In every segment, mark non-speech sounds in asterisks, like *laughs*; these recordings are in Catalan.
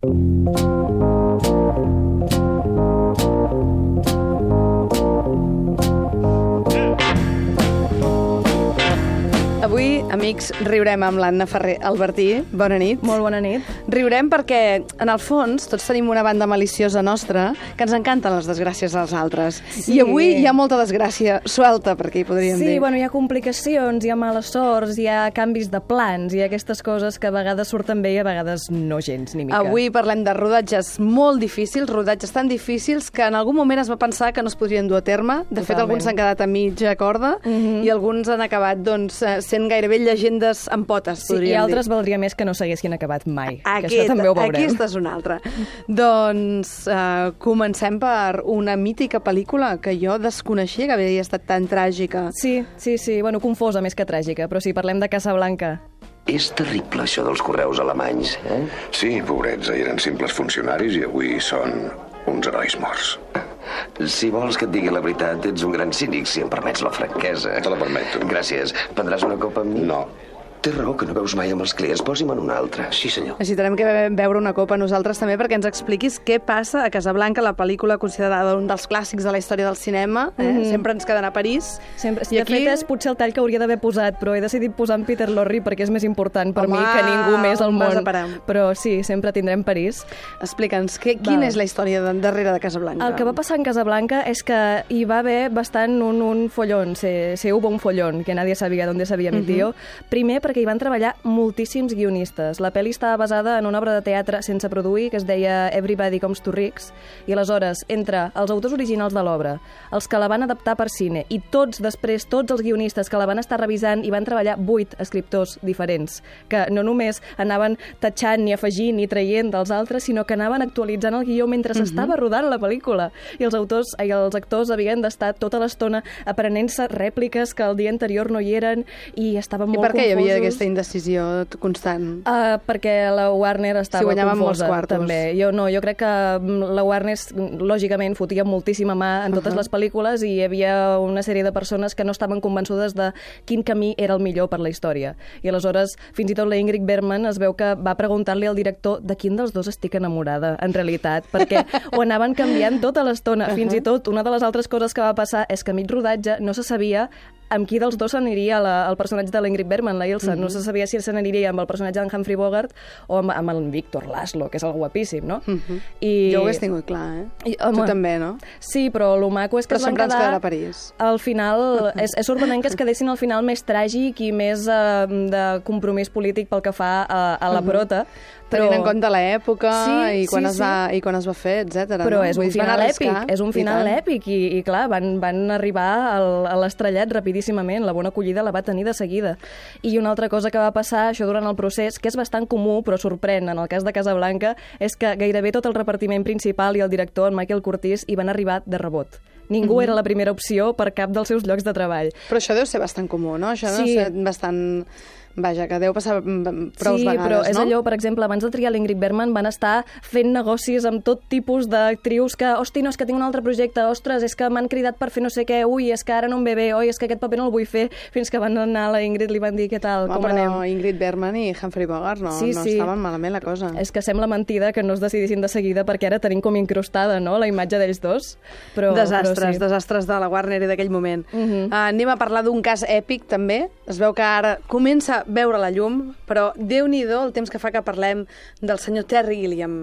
you Avui, amics, riurem amb l'Anna Ferrer Albertí. Bona nit. Molt bona nit. Riurem perquè, en el fons, tots tenim una banda maliciosa nostra que ens encanten les desgràcies dels altres. Sí. I avui hi ha molta desgràcia suelta, per aquí podríem Sí, dir. bueno, hi ha complicacions, hi ha males sorts, hi ha canvis de plans, hi ha aquestes coses que a vegades surten bé i a vegades no gens, ni mica. Avui parlem de rodatges molt difícils, rodatges tan difícils que en algun moment es va pensar que no es podrien dur a terme. De fet, Totalment. alguns s'han quedat a mitja corda i alguns han acabat doncs, eh, gairebé llegendes amb potes, Sí, podríem i altres dir. valdria més que no s'haguessin acabat mai. que Aquest, això també ho veurem. Aquesta és una altra. doncs uh, comencem per una mítica pel·lícula que jo desconeixia que havia estat tan tràgica. Sí, sí, sí, bueno, confosa més que tràgica, però si parlem de Casablanca. És terrible això dels correus alemanys, eh? Sí, pobrets, ahir eren simples funcionaris i avui són uns herois morts. Si vols que et digui la veritat, ets un gran cínic, si em permets la franquesa. Te la permeto. Gràcies. Prendràs una copa amb mi? No. Té raó que no veus mai amb els clients. Posi'm en una altra. Sí, senyor. Necessitarem que be- beure una copa nosaltres també perquè ens expliquis què passa a Casablanca, la pel·lícula considerada un dels clàssics de la història del cinema. Eh? Sempre ens queden a París. Sempre, I de aquí... fet, és potser el tall que hauria d'haver posat, però he decidit posar en Peter Lorre perquè és més important per Home, mi que ningú més al món. Però sí, sempre tindrem París. Explica'ns, que, quina és la història de, darrere de Casablanca? El que va passar en Casablanca és que hi va haver bastant un, un follón, se, se hubo un follón, que nadie sabia dónde sabia mi tío. Primer perquè hi van treballar moltíssims guionistes. La pel·li estava basada en una obra de teatre sense produir que es deia Everybody Comes to Ricks, i aleshores, entre els autors originals de l'obra, els que la van adaptar per cine, i tots després, tots els guionistes que la van estar revisant, i van treballar vuit escriptors diferents, que no només anaven tatxant ni afegint ni traient dels altres, sinó que anaven actualitzant el guió mentre s'estava rodant la pel·lícula. I els autors i els actors havien d'estar tota l'estona aprenent-se rèpliques que el dia anterior no hi eren i estaven I molt per què hi havia. Aquesta indecisió constant? Uh, perquè la Warner estava Si molts confosa, quartos. també. Jo no, jo crec que mm, la Warner, lògicament, fotia moltíssima mà en totes les pel·lícules i hi havia una sèrie de persones que no estaven convençudes de quin camí era el millor per la història. I aleshores, fins i tot la Ingrid Bergman es veu que va preguntar-li al director de quin dels dos estic enamorada, en realitat, perquè *laughs* ho anaven canviant tota l'estona. Fins i tot, una de les altres coses que va passar és que a mig rodatge no se sabia amb qui dels dos s'aniria la- el personatge de l'Ingrid Bergman, la Ilsa. No se sabia si se n'aniria amb el personatge d'en Humphrey Bogart o amb, amb el Víctor Laszlo, que és el guapíssim, no? I... Jo ho hagués tingut clar, eh? I, home, tu també, no? Sí, però el maco és que Però es van quedar... a París. Al final, *laughs* és, és sorprenent que es quedessin al final més tràgic i més eh, de compromís polític pel que fa a, a la prota. Però... Tenint en compte l'època Sí, i, quan sí, es va, sí. i quan es va fer, etc. Però no? és un final èpic, és un final èpic i, i clar, van, van arribar al, a l'estrellat rapidíssimament, la bona acollida la va tenir de seguida. I una altra cosa que va passar, això durant el procés, que és bastant comú però sorprèn en el cas de Casablanca, és que gairebé tot el repartiment principal i el director, en Michael Curtis, hi van arribar de rebot. Ningú Mhm. era la primera opció per cap dels seus llocs de treball. Però això deu ser bastant comú, no? Això deu Sí. ser bastant... Vaja, que deu passar mm, prou sí, vegades, però és no? allò, per exemple, abans de triar l'Ingrid Bergman van estar fent negocis amb tot tipus d'actrius que, hosti, no, és que tinc un altre projecte, ostres, és que m'han cridat per fer no sé què, ui, és que ara no em ve bé, oi, és que aquest paper no el vull fer, fins que van anar a la Ingrid li van dir què tal, Home, com anem. Ingrid Bergman i Humphrey Bogart no, Sí, no sí. estaven malament la cosa. És que sembla mentida que no es decidissin de seguida perquè ara tenim com incrustada, no?, la imatge d'ells dos. Però, desastres, però sí. desastres de la Warner i d'aquell moment. Uh. -huh. uh, anem a parlar d'un cas èpic, també. Es veu que ara comença veure la llum, però déu-n'hi-do el temps que fa que parlem del senyor Terry Gilliam.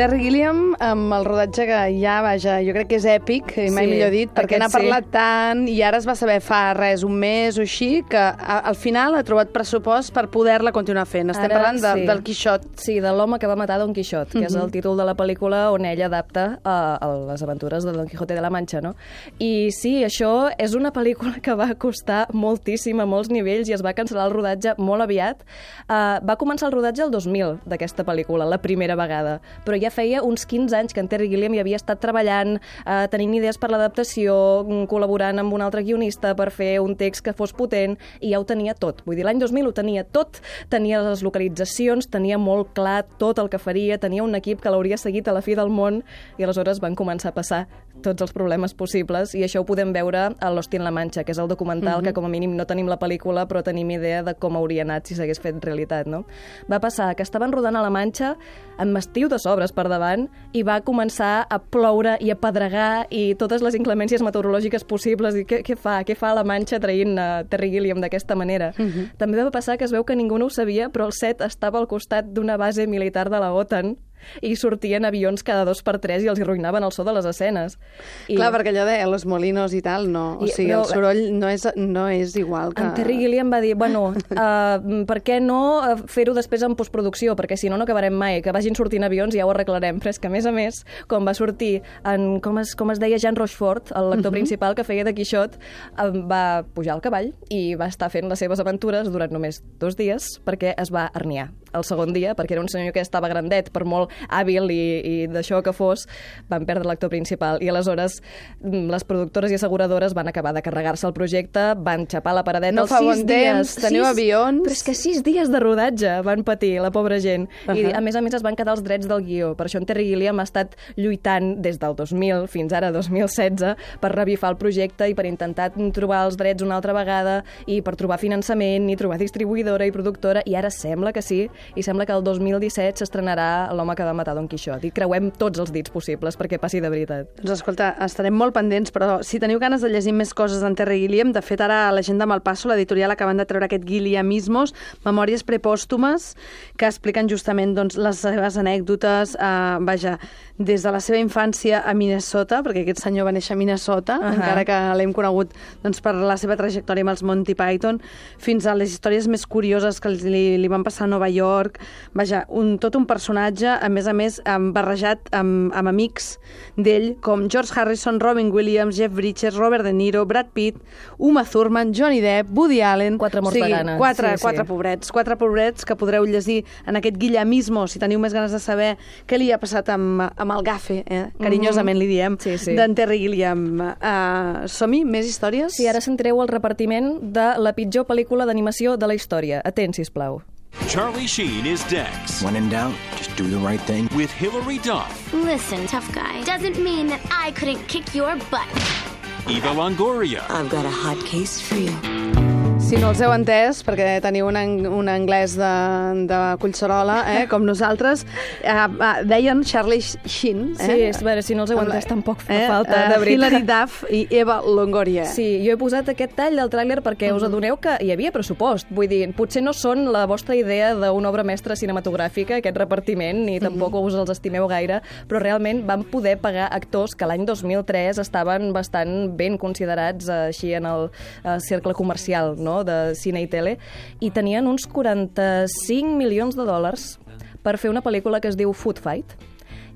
Terry Gilliam, amb el rodatge que ja, vaja, jo crec que és èpic, i mai Sí, millor dit, perquè n'ha sí. parlat tant i ara es va saber fa res, un mes o així, que a, al final ha trobat pressupost per poder-la continuar fent. Estem Ara parlant de, sí. del Quixot. Sí, de l'home que va matar Don Quixot, que és Mhm. el títol de la pel·lícula on ella adapta a, a les aventures de Don Quijote de la Mancha, no? I sí, això és una pel·lícula que va costar moltíssim a molts nivells i es va cancel·lar el rodatge molt aviat. Uh, va començar el rodatge el 2000 d'aquesta pel·lícula, la primera vegada, però ja feia uns 15 anys que en Terry Gilliam hi havia estat treballant, uh, tenint idees per l'adaptació, mm, col·laborant amb un altre guionista per fer un text que fos potent, i ja ho tenia tot. Vull dir, l'any 2000 ho tenia tot, tenia les localitzacions, tenia molt clar tot el que faria, tenia un equip que l'hauria seguit a la fi del món, i aleshores van començar a passar tots els problemes possibles i això ho podem veure a Lost in la Mancha, que és el documental mm -hmm. que com a mínim no tenim la pel·lícula però tenim idea de com hauria anat si s'hagués fet realitat, no? Va passar que estaven rodant a la Mancha amb estiu de sobres per davant i va començar a ploure i a pedregar i totes les inclemències meteorològiques possibles i què, què fa? Què fa la Mancha traient uh, Terry Gilliam d'aquesta manera? Mm -hmm. També va passar que es veu que ningú no ho sabia però el set estava al costat d'una base militar de la OTAN i sortien avions cada dos per tres i els arruïnaven el so de les escenes. I... Clar, perquè allò de Los Molinos i tal, no. O I, sigui, el soroll no és, no és igual que... En Terry Gilliam va dir, bueno, uh, *laughs* per què no eh, fer-ho després en postproducció? Perquè si no, no acabarem mai. Que vagin sortint avions i ja ho arreglarem. Però és que, a més a més, com va sortir en, com es, com es deia, Jean Rochefort, el lector uh mhm. -huh. principal que feia de Quixot, uh, va pujar al cavall i va estar fent les seves aventures durant només dos dies perquè es va herniar el segon dia, perquè era un senyor que estava grandet, per molt hàbil i, i d'això que fos, van perdre l'actor principal. I aleshores mm, les productores i asseguradores van acabar de carregar-se el projecte, van xapar la paradeta no els sis bon dies. Teniu sis, avions... Però és que sis dies de rodatge van patir, la pobra gent. Uh -huh. I a més a més es van quedar els drets del guió. Per això en Terry Gilliam ha estat lluitant des del 2000 fins ara 2016 per revifar el projecte i per intentar trobar els drets una altra vegada i per trobar finançament i trobar distribuïdora i productora i ara sembla que sí i sembla que el 2017 s'estrenarà L'home que va matar Don Quixot i creuem tots els dits possibles perquè passi de veritat. Doncs escolta, estarem molt pendents, però si teniu ganes de llegir més coses d'en Terry Gilliam, de fet ara a l'agenda Malpasso, l'editorial acaben de treure aquest Gilliamismos, memòries prepòstumes, que expliquen justament doncs, les seves anècdotes, eh, vaja, des de la seva infància a Minnesota, perquè aquest senyor va néixer a Minnesota, uh -huh. encara que l'hem conegut doncs, per la seva trajectòria amb els Monty Python, fins a les històries més curioses que li, li van passar a Nova York. Vaja, un, tot un personatge, a més a més, barrejat amb, amb amics d'ell, com George Harrison, Robin Williams, Jeff Bridges, Robert De Niro, Brad Pitt, Uma Thurman, Johnny Depp, Woody Allen... Quatre morts o sigui, de gana. Quatre, sí, quatre sí. pobrets, quatre pobrets que podreu llegir en aquest guillamismo, si teniu més ganes de saber què li ha passat amb, amb el gafe, eh? carinyosament li diem, sí, sí. d'en Terry Gilliam. Uh, Som-hi? Més històries? Sí, ara sentireu el repartiment de la pitjor pel·lícula d'animació de la història. Atents, sisplau. Charlie Sheen is Dex. When in doubt, just do the right thing. With Hilary Duff. Listen, tough guy, doesn't mean that I couldn't kick your butt. Eva Longoria. I've got a hot case for you. Si no els heu entès, perquè teniu un, un anglès de, de Collserola, eh, com nosaltres, eh, eh, deien Charlie Sheen. Eh? Sí, és, a veure, si no els heu entès tampoc fa eh, falta, de veritat. Hilary Duff i Eva Longoria. Sí, jo he posat aquest tall del tràiler perquè mm. us adoneu que hi havia pressupost. Vull dir, potser no són la vostra idea d'una obra mestra cinematogràfica, aquest repartiment, ni tampoc mm -hmm. us els estimeu gaire, però realment van poder pagar actors que l'any 2003 estaven bastant ben considerats eh, així en el eh, cercle comercial, no?, de cine i tele, i tenien uns 45 milions de dòlars per fer una pel·lícula que es diu Food Fight,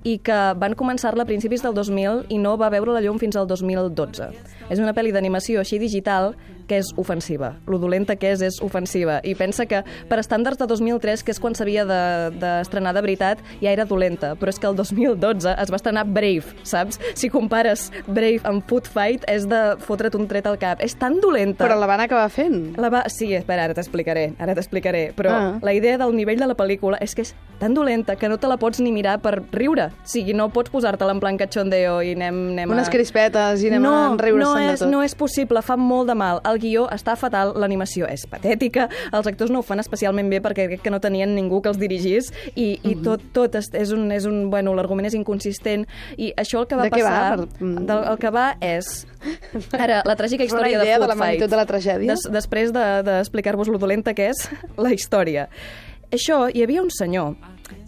i que van començar-la a principis del 2000 i no va veure la llum fins al 2012. És una pel·li d'animació així digital que és ofensiva. Lo dolenta que és, és ofensiva. I pensa que per estàndards de 2003, que és quan s'havia d'estrenar de, de veritat, ja era dolenta. Però és que el 2012 es va estrenar Brave, saps? Si compares Brave amb Food Fight, és de fotre't un tret al cap. És tan dolenta. Però la van acabar fent. La va... Sí, espera, ara t'explicaré. Ara t'explicaré. Però ah. la idea del nivell de la pel·lícula és que és tan dolenta que no te la pots ni mirar per riure. O sigui, no pots posar-te-la en plan cachondeo i anem, anem a... Unes crispetes i anem no, a riure no és, de tot. No és possible, fa molt de mal. El guió està fatal, l'animació és patètica, els actors no ho fan especialment bé perquè crec que no tenien ningú que els dirigís i, i mhm. tot, tot és, és un, és un... Bueno, l'argument és inconsistent i això el que va de passar... Va? Mm. Del, el que va és... *laughs* Ara, la tràgica història de Food de la Fight. de la tragèdia. Des, després d'explicar-vos de, lo dolenta que és *laughs* la història. Això, hi havia un senyor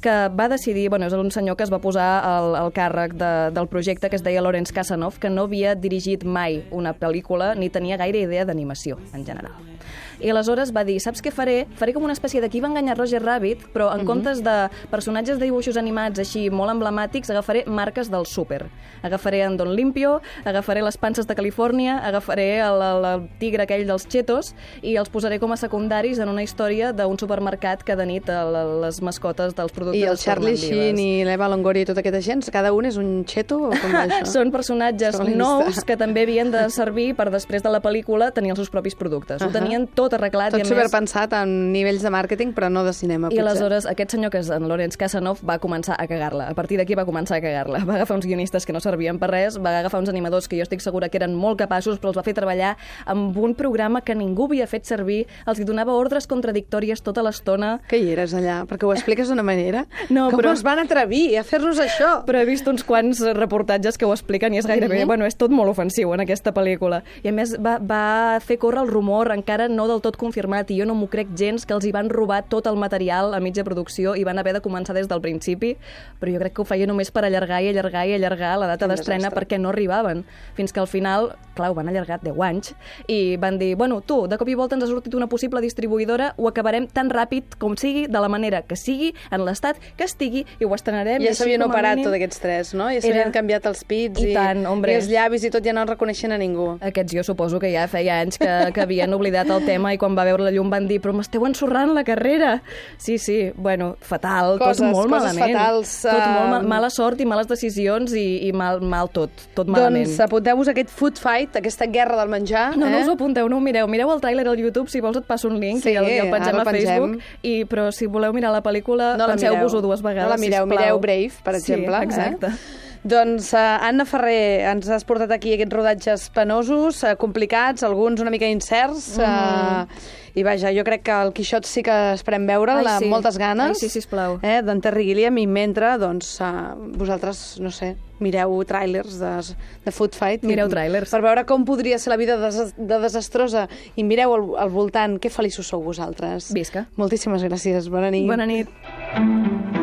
que va decidir, bueno, és un senyor que es va posar al, al càrrec de, del projecte que es deia Lawrence Casanov, que no havia dirigit mai una pel·lícula ni tenia gaire idea d'animació, en general. I aleshores va dir, saps què faré? Faré com una espècie de qui va enganyar Roger Rabbit, però en uh mhm. -huh. comptes de personatges de dibuixos animats així molt emblemàtics, agafaré marques del súper. Agafaré en Don Limpio, agafaré les panses de Califòrnia, agafaré el, el, el tigre aquell dels Cheetos i els posaré com a secundaris en una història d'un supermercat que de nit les mascotes de els productes I el Charlie Sheen i l'Eva Longoria i tota aquesta gent, cada un és un xeto o com va *laughs* això? Són personatges nous que també havien de servir per després de la pel·lícula tenir els seus propis productes. Ho Ahà. Tenien tot arreglat Tot i a més... superpensat en nivells de màrqueting, però no de cinema, I potser. aleshores aquest senyor, que és en Lawrence Casanov, va començar a cagar-la. A partir d'aquí va començar a cagar-la. Va agafar uns guionistes que no servien per res, va agafar uns animadors que jo estic segura que eren molt capaços, però els va fer treballar amb un programa que ningú havia fet servir, els donava ordres contradictòries tota l'estona. Que hi eres allà? Perquè ho expliques d'una manera? *laughs* No, Com però- es van atrevir a fer-nos això? Però he vist uns quants reportatges que ho expliquen i és gairebé, Mhm. bueno, és tot molt ofensiu en aquesta pel·lícula. I a més va, va fer córrer el rumor, encara no del tot confirmat, i jo no m'ho crec gens, que els hi van robar tot el material a mitja producció i van haver de començar des del principi, però jo crec que ho feia només per allargar i allargar i allargar la data d'estrena perquè no arribaven. Fins que al final, clar, ho van allargar 10 anys, i van dir, bueno, tu, de cop i volta ens ha sortit una possible distribuïdora, ho acabarem tan ràpid com sigui, de la manera que sigui, en l'estat que estigui, i ho estrenarem. Ja s'havien operat mínim, tots aquests tres, no? Ja Era- s'havien canviat els pits I i, tant, i els llavis i tot, ja no el reconeixen a ningú. Aquests jo suposo que ja feia anys que, que havien oblidat el tema i quan va veure la llum van dir però m'esteu ensorrant la carrera. Sí, sí, bueno, fatal, Coses- tot molt coses malament. fatals, Tot molt ma eh, mala sort i males decisions i, i mal, mal tot, tot malament. Doncs apunteu-vos aquest food fight, aquesta guerra del menjar. no, eh? no us ho apunteu, no ho mireu. Mireu el tràiler al YouTube, si vols et passo un link Sí, i el, i el pengem a. Facebook. I, però si voleu mirar la pel·lícula, No la penseu-vos-ho dues vegades, No la mireu, sisplau. mireu Brave, per exemple. Sí, exacte. Eh? Doncs uh, Anna Ferrer, ens has portat aquí aquests rodatges penosos, uh, complicats, alguns una mica incerts, uh, i vaja, jo crec que el Quixot sí que esperem veure'l Ai, amb sí. moltes ganes. Ai, sí, sisplau. Eh, d'en Terry Gilliam, i mentre, doncs, uh, vosaltres, no sé, mireu tràilers de, de Food Fight. Mireu tràilers. Per veure com podria ser la vida des de desastrosa, i mireu al, al voltant, que feliços sou vosaltres. Visca. Moltíssimes gràcies, bona nit. Bona nit.